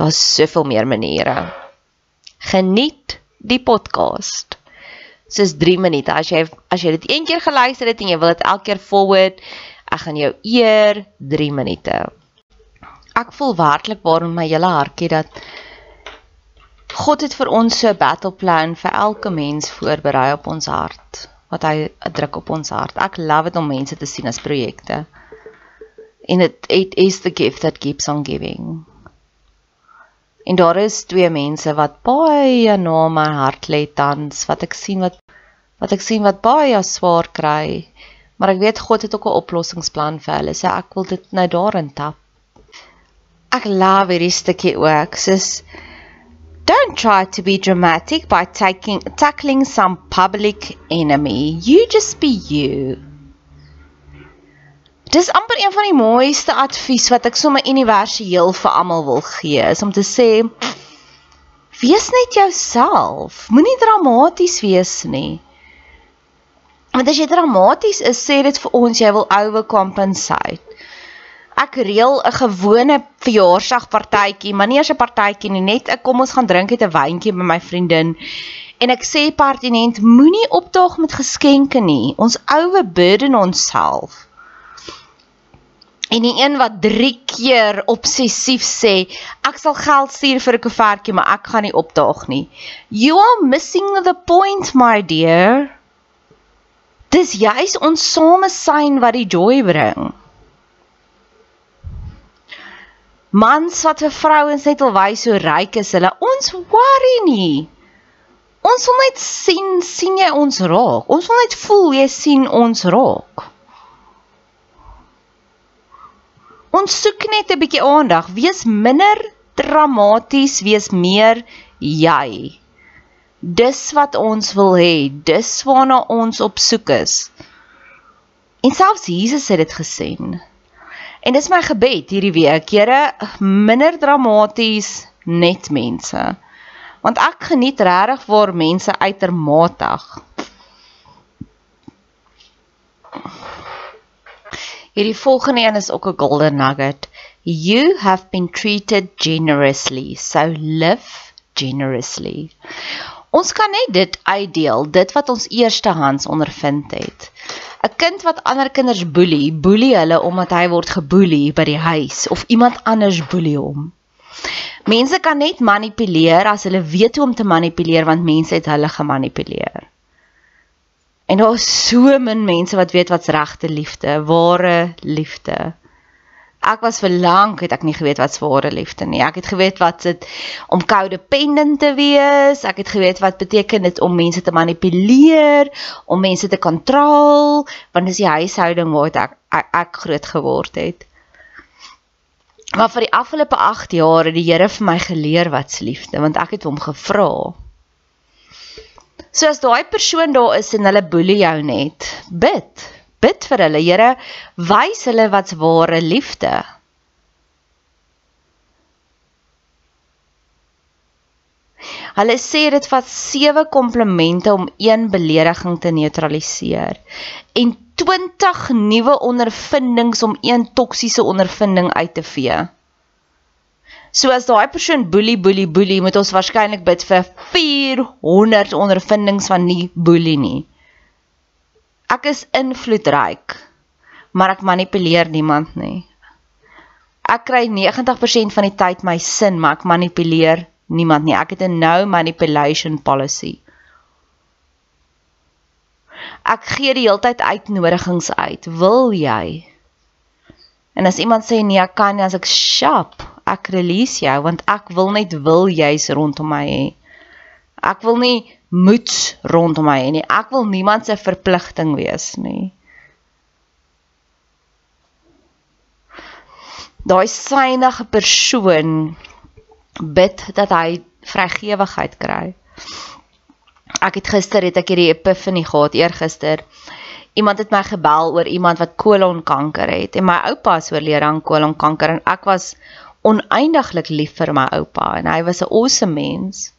Daar's soveel meer maniere. Geniet die podcast. Dis 3 minute. As jy as jy dit een keer geluister het en jy wil dit elke keer forward, ek gaan jou eer 3 minute. Ek voel werklik waar in my hele hartjie dat God het vir ons so 'n battle plan vir elke mens voorberei op ons hart wat hy druk op ons hart. Ek love dit om mense te sien as projekte. And it it is the gift that keeps on giving. En daar is twee mense wat baie na my hart lê tans wat ek sien wat wat ek sien wat baie swaar kry. Maar ek weet God het ook 'n oplossingsplan vir hulle. So ek wil dit nou daarin tap. Ek love hierdie stukkie ook. Sis Don't try to be dramatic by taking tackling some public enemy. You just be you. Dis amper een van die mooiste advies wat ek sommer universeel vir almal wil gee, is om te sê wees net jouself. Moenie dramaties wees nie. Want as jy dramaties is, sê dit vir ons jy wil overcompensate. Ek reël 'n gewone verjaarsdagpartytjie, maar nie as 'n partytjie nie, net ek kom ons gaan drink het 'n wyntjie by my vriendin. En ek sê pertinent, moenie opdaag met geskenke nie. Ons overburden onsself. En die een wat 3 keer obsessief sê, ek sal geld stuur vir 'n koevertjie, maar ek gaan nie opdaag nie. You are missing the point, my dear. Dis juis ons samesyn wat die joy bring. Mans wat vir vrouens net wil wys hoe ryk is hulle, ons worry nie. Ons wil net sien, sien jy ons raak. Ons wil net voel jy sien ons raak. Ons soek net 'n bietjie aandag. Wees minder dramaties, wees meer jy. Dis wat ons wil hê, dis waarna ons op soek is. En selfs Jesus het dit gesê. En dis my gebed hierdie week, Here, minder dramaties net mense. Want ek geniet regtig waar mense uitermatig. Hierdie volgende een is ook 'n golden nugget. You have been treated generously, so live generously. Ons kan net dit uitdeel, dit wat ons eerstehands ondervind het. 'n Kind wat ander kinders boelie, boelie hulle omdat hy word geboelie by die huis of iemand anders boelie hom. Mense kan net manipuleer as hulle weet hoe om te manipuleer want mense het hulle gemanipuleer. En daar is so min mense wat weet wat's regte liefde, ware liefde. Ek was vir lank het ek nie geweet wat's ware liefde nie. Ek het geweet wat dit om codependent te wees. Ek het geweet wat beteken dit om mense te manipuleer, om mense te kontrol, want dis die huishouding waar ek, ek groot geword het. Maar vir die afgelope 8 jaar het die Here vir my geleer wat's liefde, want ek het hom gevra. So as daai persoon daar is en hulle boelie jou net, bid. Bid vir hulle, Here, wys hulle wat's ware liefde. Hulle sê dit vat 7 komplimente om een belediging te neutraliseer en 20 nuwe ondervindings om een toksiese ondervinding uit te vee. So as daai persoon boelie boelie boelie, moet ons waarskynlik bid vir 400 ondervindings van nie boelie nie. Ek is invloedryk, maar ek manipuleer niemand nie. Ek kry 90% van die tyd my sin, maar ek manipuleer niemand nie. Ek het 'n no manipulation policy. Ek gee die hele tyd uitnodigings uit. Wil jy? En as iemand sê nee, ek kan nie as ek sharp ek release jou want ek wil net wil jy's rondom my hê. Ek wil nie moets rondom my hê nie. Ek wil niemand se verpligting wees nie. Daai synige persoon bid dat hy vrygewigheid kry. Ek het gister het ek hierdie epiphany gehad, eergister. Iemand het my gebel oor iemand wat kolonkanker het en my oupa is oorlede aan kolonkanker en ek was oneindiglik lief vir my oupa en hy was 'n awesome mens.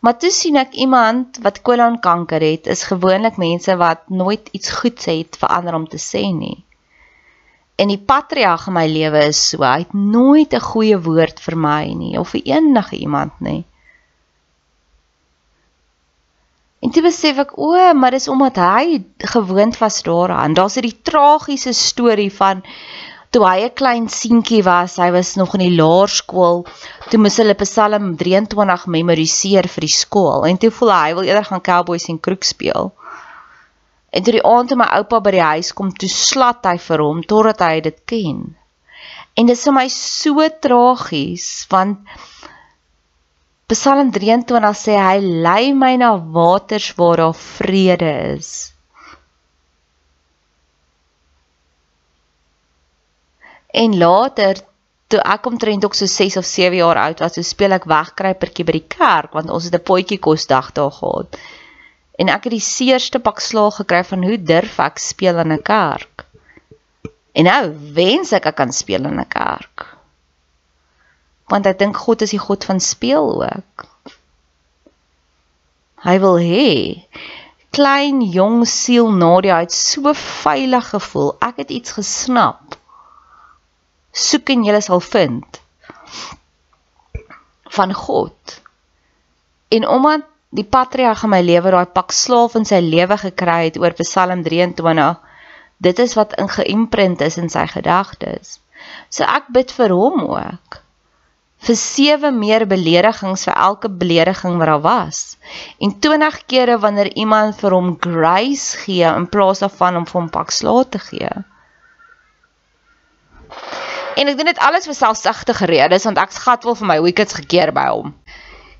Maar toe sien ek iemand wat kolonkanker het, is gewoonlik mense wat nooit iets goeds het vir ander om te sê nie. En die patriarg in my lewe is so, hy het nooit 'n goeie woord vir my nie of vir enige iemand nie. En toe besef ek, o, maar dis omdat hy gewoond was daaraan. Daar's 'n tragiese storie van toe hy 'n klein seentjie was, hy was nog in die laerskool, toe moes hulle Psalm 23 memoriseer vir die skool en toe voel hy wil eerder gaan Cowboys en Kroeg speel. En toe die aand toe my oupa by die huis kom, toe slat hy vir hom totdat hy dit ken. En dit is vir my so tragies want Psalm 23 sê hy lei my na waters waar daar vrede is. En later toe ek omtrent ook so 6 of 7 jaar oud was, so speel ek wegkruipertjie by die kerk want ons het 'n potjie kosdag daar gehad. En ek het die seerste pak slaag gekry van hoe durf ek speel in 'n kerk. En nou wens ek ek kan speel in 'n kerk. Want ek dink God is die God van speel ook. Hy wil hê klein jong siel Nadia het so veilig gevoel. Ek het iets gesnap soek en julle sal vind van God. En omdat die patriarg in my lewe daai pak slaaf in sy lewe gekry het oor Psalm 23, dit is wat ingeïmprint is in sy gedagtes. So ek bid vir hom ook vir sewe meer beledigings vir elke belediging wat daar was en 20 kere wanneer iemand vir hom grace gee in plaas daarvan om vir hom pak slaaf te gee. En ek doen dit alles vir selfsugtige redes want ek skat wel vir my wickets gekeer by hom.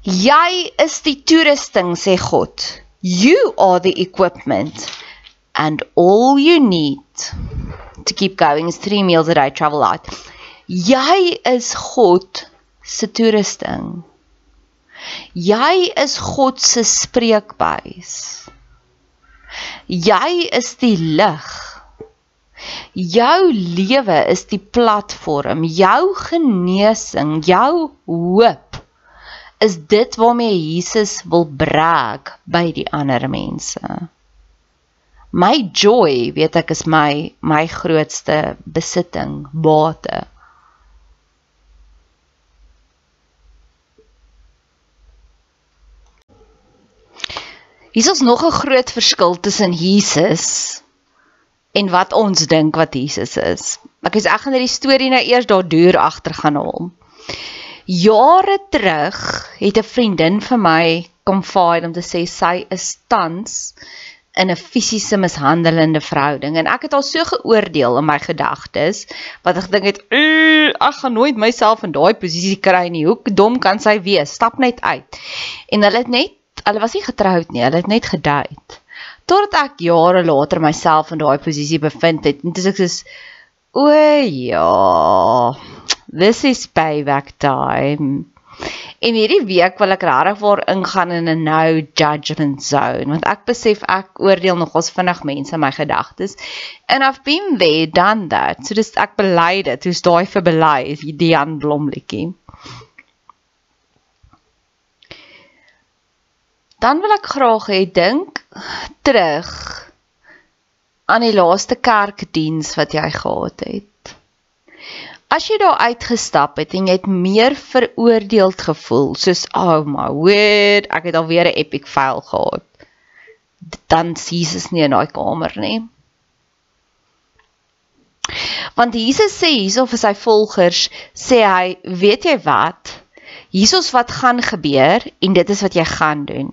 Jy is die toerusting sê God. You are the equipment and all you need to keep going is 3 meals a day travel light. Jy is God se toerusting. Jy is God se spreekbuis. Jy is die lig Jou lewe is die platform, jou genesing, jou hoop is dit waarmee Jesus wil brag by die ander mense. My joy, weet ek, is my my grootste besitting, bate. Hier is nog 'n groot verskil tussen Jesus en wat ons dink wat Jesus is. Ek is ek gaan hierdie storie nou eers daardeur agter gaan haal. Jare terug het 'n vriendin vir my kom vaai om te sê sy is tans in 'n fisiese mishandelende verhouding en ek het al so geoordeel in my gedagtes wat ek dink het ek gaan nooit myself in daai posisie kry nie. Hoe dom kan sy wees? Stap net uit. En hulle het net hulle was nie getroud nie, hulle het net gedate. Totdat ek jare later myself in daai posisie bevind het en dis ek soos o ja, this is payback time. En hierdie week wil ek regtig waar ingaan in 'n no judgment zone want ek besef ek oordeel nogals vinnig mense my gedagtes and I've been there done that. So dis ek bely dit. Hoe's daai vir bely? Die Jan Blomletjie. Dan wil ek graag hê dink terug aan die laaste kerkdiens wat jy gehad het. As jy daar uitgestap het en jy het meer veroordeeld gevoel, soos oh my word, ek het alweer 'n epic fail gehad. Dan Jesus nie in daai kamer nie. Want Jesus sê hierso vir sy volgers, sê hy, weet jy wat? Hiersoos wat gaan gebeur en dit is wat jy gaan doen.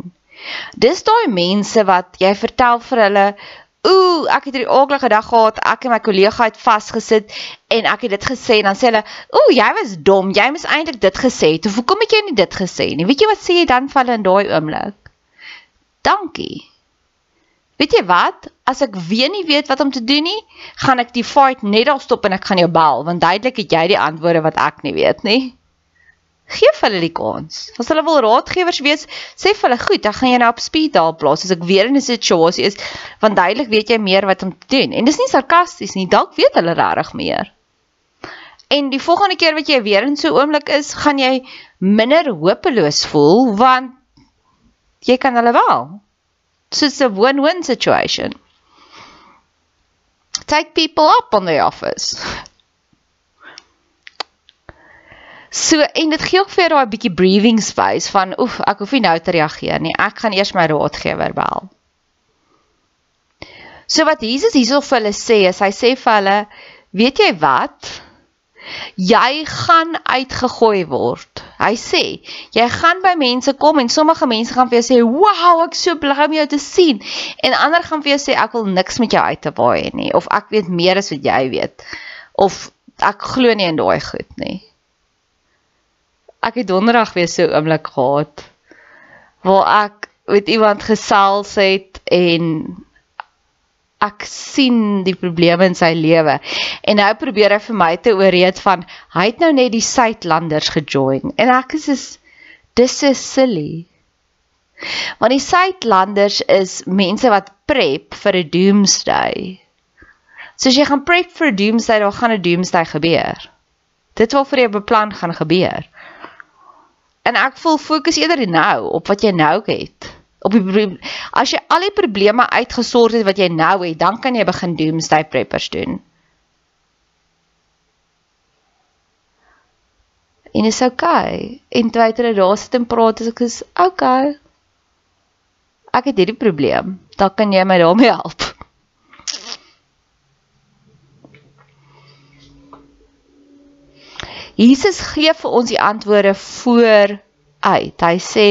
Dis daai mense wat jy vertel vir hulle, ooh, ek het hierdie aardige dag gehad, ek en my kollega het vasgesit en ek het dit gesê en dan sê hulle, ooh, jy was dom, jy moes eintlik dit gesê het. Hoekom het jy nie dit gesê nie? Weet jy wat sê jy dan vir hulle in daai oomblik? Dankie. Weet jy wat? As ek weer nie weet wat om te doen nie, gaan ek die fight net daar stop en ek gaan jou bel want duidelik het jy die antwoorde wat ek nie weet nie gee vir hulle die kans. As hulle wil raadgewers wees, sê vir hulle, "Goed, dan gaan jy nou op speed daar plaas as ek weer in 'n situasie is, want duidelik weet jy meer wat om te doen." En dis nie sarkasties nie, dalk weet hulle regtig meer. En die volgende keer wat jy weer in so 'n oomblik is, gaan jy minder hopeloos voel want jy kan hulle wel. So it's a win-win situation. Take people up on the offers. So en dit gee ook vir daai bietjie breathing space van oef, ek hoef nie nou te reageer nie. Ek gaan eers my raadgewer bel. So wat Jesus hierso vir hulle sê, is hy sê vir hulle, weet jy wat? Jy gaan uitgegooi word. Hy sê, jy gaan by mense kom en sommige mense gaan vir jou sê, "Wow, ek so bly om jou te sien." En ander gaan vir jou sê, "Ek wil niks met jou uit te waai nie," of "Ek weet meer as wat jy weet." Of "Ek glo nie in daai goed nie." Ek het donderdag weer so 'n oomblik gehad waar ek met iemand gesels het en ek sien die probleme in sy lewe. En nou probeer hy vir my te ooreed van hy het nou net die Suidlanders gejoin. En ek is is dis so silly. Want die Suidlanders is mense wat prep vir 'n doomsday. So as jy gaan prep vir doomsday dan gaan 'n doomsday gebeur. Dit wat vir jou beplan gaan gebeur En ek voel fokus eerder nou op wat jy nou het. Op die probleem. As jy al die probleme uitgesort het wat jy nou het, dan kan jy begin doomsday preppers doen. En is okay. En het hulle daar sit en praat, as ek is okay. Ek het hierdie probleem. Dan kan jy my daarmee help. Jesus gee vir ons die antwoorde voor uit. Hy sê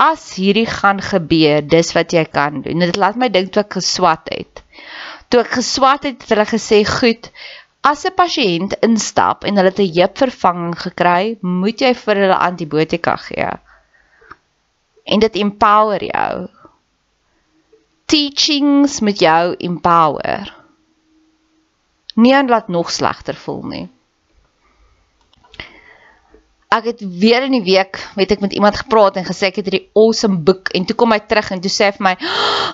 as hierdie gaan gebeur, dis wat jy kan doen. Dit laat my dink toe ek geswat het. Toe ek geswat het, het hulle gesê, "Goed, as 'n pasiënt instap en hulle het 'n heupvervanging gekry, moet jy vir hulle antibiotika gee." En dit empower jou. Teachings met jou empower. Nie aan laat nog slegter voel nie ek het weer in die week weet ek met iemand gepraat en gesê ek het hierdie awesome boek en toe kom hy terug en toe sê hy vir my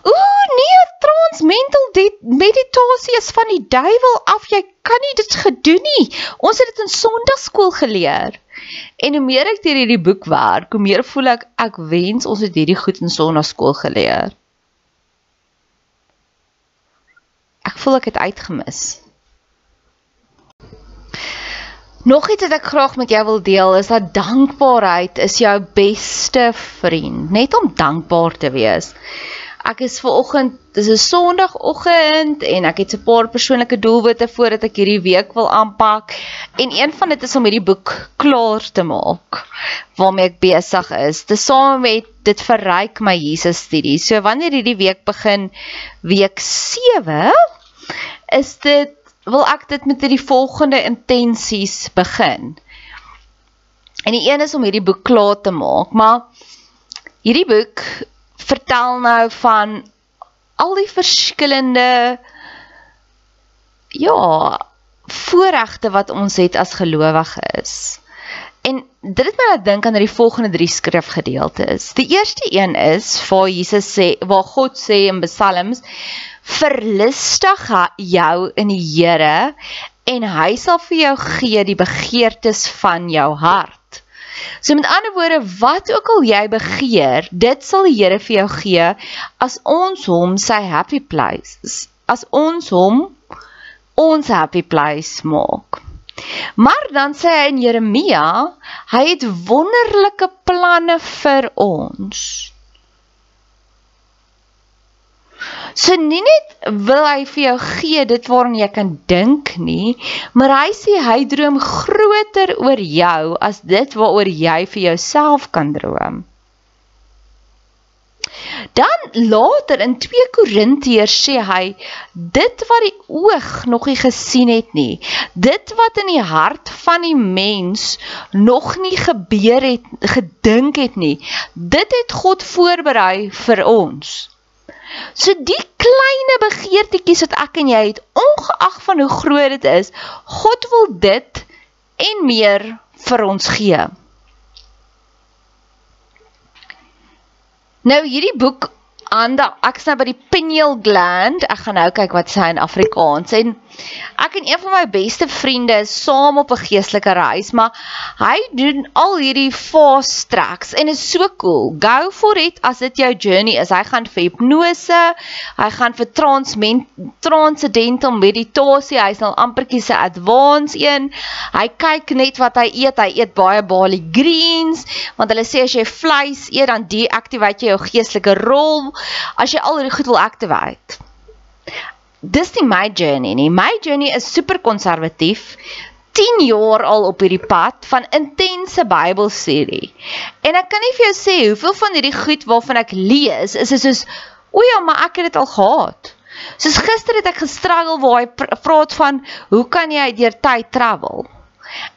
ooh nee Transmental meditasie is van die duiwel af. Jy kan nie dit gedoen nie. Ons het dit in Sondagskool geleer. En hoe meer ek deur hierdie boek werk, hoe meer voel ek ek wens ons het hierdie goed in Sondagskool geleer. Ek voel ek het uitgemis. Nog iets wat ek graag met jou wil deel is dat dankbaarheid is jou beste vriend. Net om dankbaar te wees. Ek is ver oggend, dis 'n Sondagoggend en ek het 'n paar persoonlike doelwitte voordat ek hierdie week wil aanpak. En een van dit is om hierdie boek klaar te maak waarmee ek besig is. Tesame met dit verryk my Jesus studie. So wanneer hierdie week begin, week 7, is dit wil ek dit met hierdie volgende intensies begin. En die een is om hierdie boek klaar te maak, maar hierdie boek vertel nou van al die verskillende ja, voorregte wat ons het as gelowiges. En dit het my laat dink aan die volgende drie skrifgedeeltes. Die eerste een is waar Jesus sê, waar God sê in Psalms, verlustig jou in die Here en hy sal vir jou gee die begeertes van jou hart. So met ander woorde, wat ook al jy begeer, dit sal die Here vir jou gee as ons hom sy happy place, as ons hom ons happy place maak. Maar dan sê hy in Jeremia, hy het wonderlike planne vir ons. So nie net wil hy vir jou gee dit waaraan jy kan dink nie, maar hy sê hy droom groter oor jou as dit waaroor jy vir jouself kan droom. Dan later in 2 Korintiërs sê hy dit wat die oog nog nie gesien het nie, dit wat in die hart van die mens nog nie gebeur het gedink het nie, dit het God voorberei vir ons. So die kleine begeertetjies wat ek en jy het, ongeag van hoe groot dit is, God wil dit en meer vir ons gee. Nou hierdie boek Anda, ek's nou by die pineal gland. Ek gaan nou kyk wat sê in Afrikaans. En ek en een van my beste vriende is saam op 'n geestelike reis, maar hy doen al hierdie fast tracks en is so cool. Go for it as dit jou journey is. Hy gaan vir hipnose, hy gaan vir transcendental meditasie, hy's nou ampertjie se advanced een. Hy kyk net wat hy eet. Hy eet baie bali greens, want hulle sê as jy vleis eet dan deactivate jy jou geestelike rol as jy al hierdie goed wil activate. Dis nie my journey nie. My journey is super konservatief. 10 jaar al op hierdie pad van intense Bybelstudie. En ek kan nie vir jou sê hoeveel van hierdie goed waarvan ek lees is is soos o ja, maar ek het dit al gehad. Soos gister het ek gestruggle waar hy praat van hoe kan jy deur tyd travel?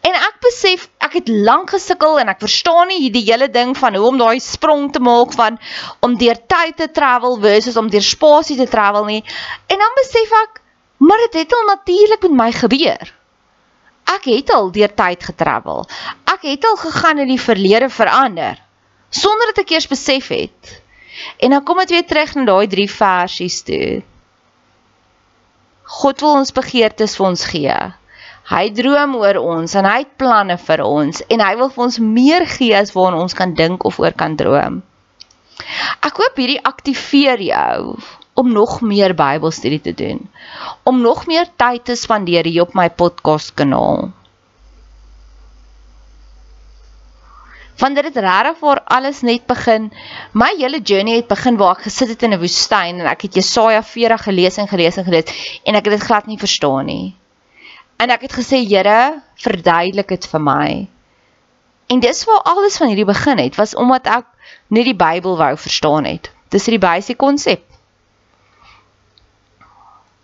En ek besef ek het lank gesukkel en ek verstaan nie hierdie hele ding van hoe om daai sprong te maak van om deur tyd te travel versus om deur spasie te travel nie. En dan besef ek maar dit het al natuurlik met my gebeur. Ek het al deur tyd getravel. Ek het al gegaan in die verlede verander sonder dat ek eers besef het. En dan kom dit weer terug na daai drie versies toe. God wil ons begeertes vir ons gee. Hy droom oor ons en hy het planne vir ons en hy wil vir ons meer gee as waarna ons kan dink of oor kan droom. Ek hoop hierdie aktiveer jou om nog meer Bybelstudie te doen, om nog meer tyd te spandeer hier op my podcast kanaal. Van dit het regtig vir alles net begin. My hele journey het begin waar ek gesit het in 'n woestyn en ek het Jesaja 40 gelees en gelees en gelees en ek het dit glad nie verstaan nie. En ek het gesê, Here, verduidelik dit vir my. En dis waar alles van hierdie begin het, was omdat ek net die Bybel wou verstaan het. Dis die basiese konsep.